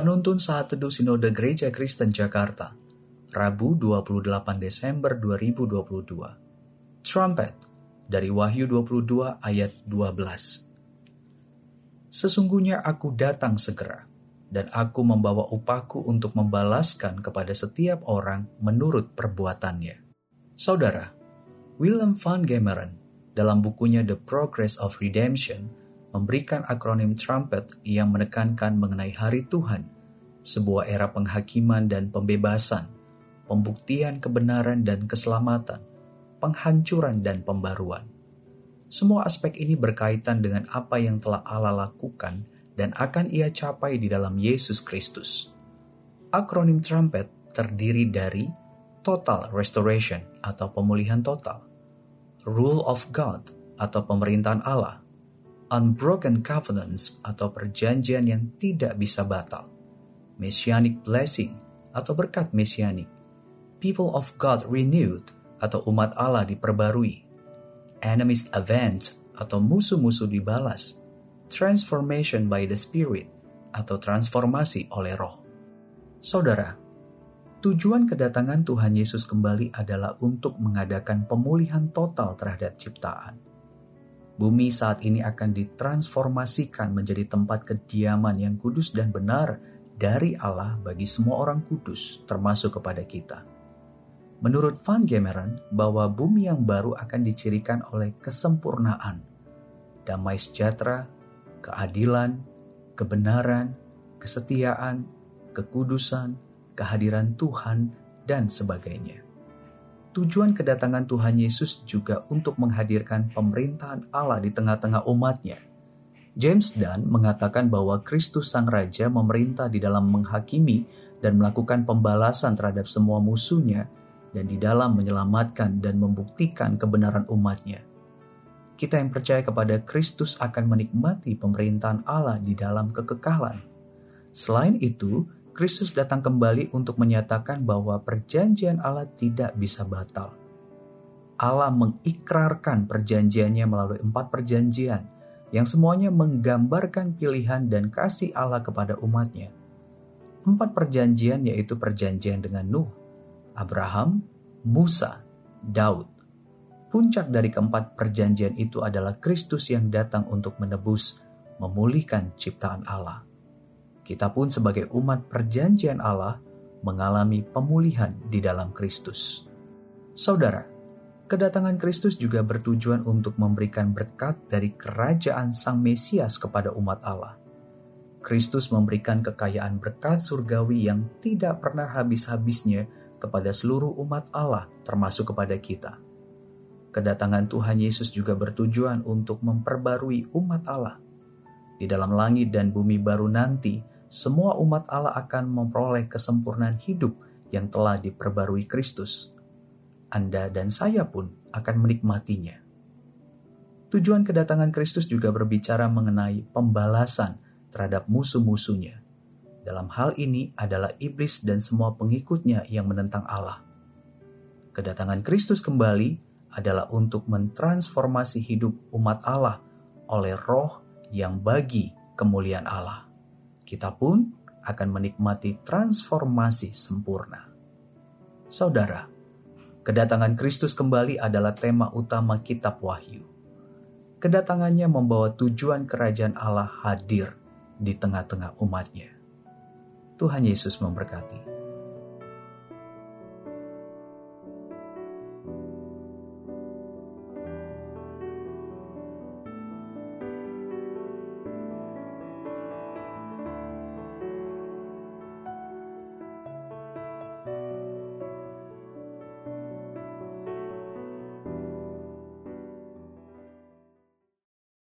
Penuntun Saat Teduh Sinode Gereja Kristen Jakarta, Rabu 28 Desember 2022. Trumpet dari Wahyu 22 ayat 12. Sesungguhnya aku datang segera, dan aku membawa upahku untuk membalaskan kepada setiap orang menurut perbuatannya. Saudara, Willem van Gemeren dalam bukunya The Progress of Redemption memberikan akronim trumpet yang menekankan mengenai hari Tuhan, sebuah era penghakiman dan pembebasan, pembuktian kebenaran dan keselamatan, penghancuran dan pembaruan. Semua aspek ini berkaitan dengan apa yang telah Allah lakukan dan akan ia capai di dalam Yesus Kristus. Akronim trumpet terdiri dari total restoration atau pemulihan total, rule of God atau pemerintahan Allah, unbroken covenants atau perjanjian yang tidak bisa batal, messianic blessing atau berkat mesianik, people of God renewed atau umat Allah diperbarui, enemies avenged atau musuh-musuh dibalas, transformation by the Spirit atau transformasi oleh roh. Saudara, tujuan kedatangan Tuhan Yesus kembali adalah untuk mengadakan pemulihan total terhadap ciptaan Bumi saat ini akan ditransformasikan menjadi tempat kediaman yang kudus dan benar dari Allah bagi semua orang kudus, termasuk kepada kita. Menurut Van Gemeren, bahwa bumi yang baru akan dicirikan oleh kesempurnaan, damai sejahtera, keadilan, kebenaran, kesetiaan, kekudusan, kehadiran Tuhan, dan sebagainya. Tujuan kedatangan Tuhan Yesus juga untuk menghadirkan pemerintahan Allah di tengah-tengah umatnya. James Dunn mengatakan bahwa Kristus Sang Raja memerintah di dalam menghakimi dan melakukan pembalasan terhadap semua musuhnya dan di dalam menyelamatkan dan membuktikan kebenaran umatnya. Kita yang percaya kepada Kristus akan menikmati pemerintahan Allah di dalam kekekalan. Selain itu, Kristus datang kembali untuk menyatakan bahwa perjanjian Allah tidak bisa batal. Allah mengikrarkan perjanjiannya melalui empat perjanjian yang semuanya menggambarkan pilihan dan kasih Allah kepada umatnya. Empat perjanjian yaitu perjanjian dengan Nuh, Abraham, Musa, Daud. Puncak dari keempat perjanjian itu adalah Kristus yang datang untuk menebus, memulihkan ciptaan Allah kita pun sebagai umat perjanjian Allah mengalami pemulihan di dalam Kristus. Saudara, kedatangan Kristus juga bertujuan untuk memberikan berkat dari kerajaan Sang Mesias kepada umat Allah. Kristus memberikan kekayaan berkat surgawi yang tidak pernah habis-habisnya kepada seluruh umat Allah, termasuk kepada kita. Kedatangan Tuhan Yesus juga bertujuan untuk memperbarui umat Allah. Di dalam langit dan bumi baru nanti, semua umat Allah akan memperoleh kesempurnaan hidup yang telah diperbarui Kristus. Anda dan saya pun akan menikmatinya. Tujuan kedatangan Kristus juga berbicara mengenai pembalasan terhadap musuh-musuhnya. Dalam hal ini adalah iblis dan semua pengikutnya yang menentang Allah. Kedatangan Kristus kembali adalah untuk mentransformasi hidup umat Allah oleh roh yang bagi kemuliaan Allah kita pun akan menikmati transformasi sempurna. Saudara, kedatangan Kristus kembali adalah tema utama Kitab Wahyu. Kedatangannya membawa tujuan kerajaan Allah hadir di tengah-tengah umatnya. Tuhan Yesus memberkati.